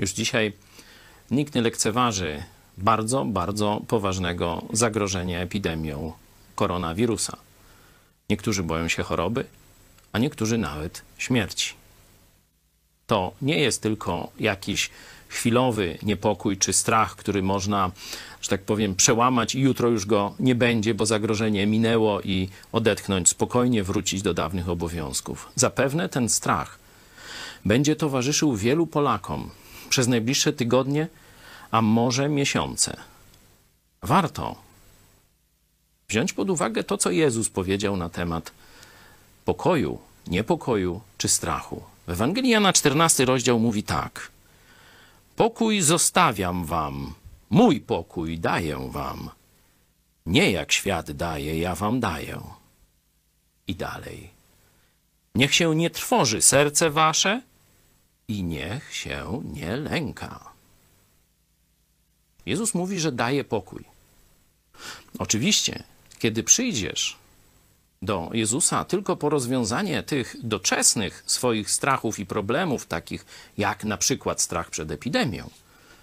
Już dzisiaj nikt nie lekceważy bardzo, bardzo poważnego zagrożenia epidemią koronawirusa. Niektórzy boją się choroby, a niektórzy nawet śmierci. To nie jest tylko jakiś chwilowy niepokój czy strach, który można, że tak powiem, przełamać i jutro już go nie będzie, bo zagrożenie minęło i odetchnąć spokojnie, wrócić do dawnych obowiązków. Zapewne ten strach będzie towarzyszył wielu Polakom przez najbliższe tygodnie, a może miesiące. Warto wziąć pod uwagę to, co Jezus powiedział na temat pokoju, niepokoju czy strachu. W Ewangelii Jana 14 rozdział mówi tak: Pokój zostawiam wam, mój pokój daję wam. Nie jak świat daje, ja wam daję. I dalej. Niech się nie trwoży serce wasze i niech się nie lęka. Jezus mówi, że daje pokój. Oczywiście, kiedy przyjdziesz do Jezusa tylko po rozwiązanie tych doczesnych swoich strachów i problemów, takich jak na przykład strach przed epidemią,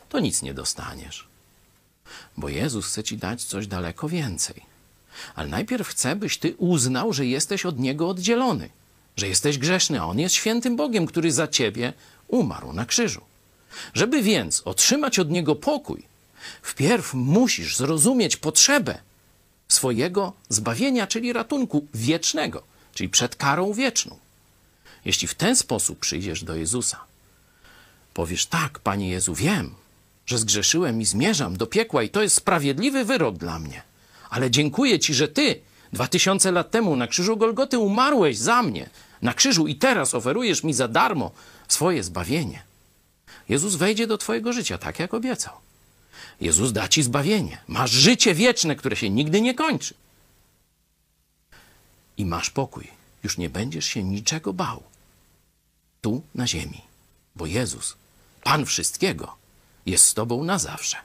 to nic nie dostaniesz. Bo Jezus chce ci dać coś daleko więcej. Ale najpierw chce, byś ty uznał, że jesteś od Niego oddzielony, że jesteś grzeszny, a On jest świętym Bogiem, który za ciebie umarł na krzyżu. Żeby więc otrzymać od Niego pokój, wpierw musisz zrozumieć potrzebę swojego zbawienia, czyli ratunku wiecznego, czyli przed karą wieczną. Jeśli w ten sposób przyjdziesz do Jezusa, powiesz tak, Panie Jezu, wiem, że zgrzeszyłem i zmierzam do piekła i to jest sprawiedliwy wyrok dla mnie. Ale dziękuję Ci, że Ty dwa tysiące lat temu na krzyżu Golgoty umarłeś za mnie, na krzyżu i teraz oferujesz mi za darmo swoje zbawienie. Jezus wejdzie do Twojego życia, tak jak obiecał. Jezus da ci zbawienie. Masz życie wieczne, które się nigdy nie kończy. I masz pokój. Już nie będziesz się niczego bał. Tu na ziemi. Bo Jezus, Pan wszystkiego, jest z tobą na zawsze.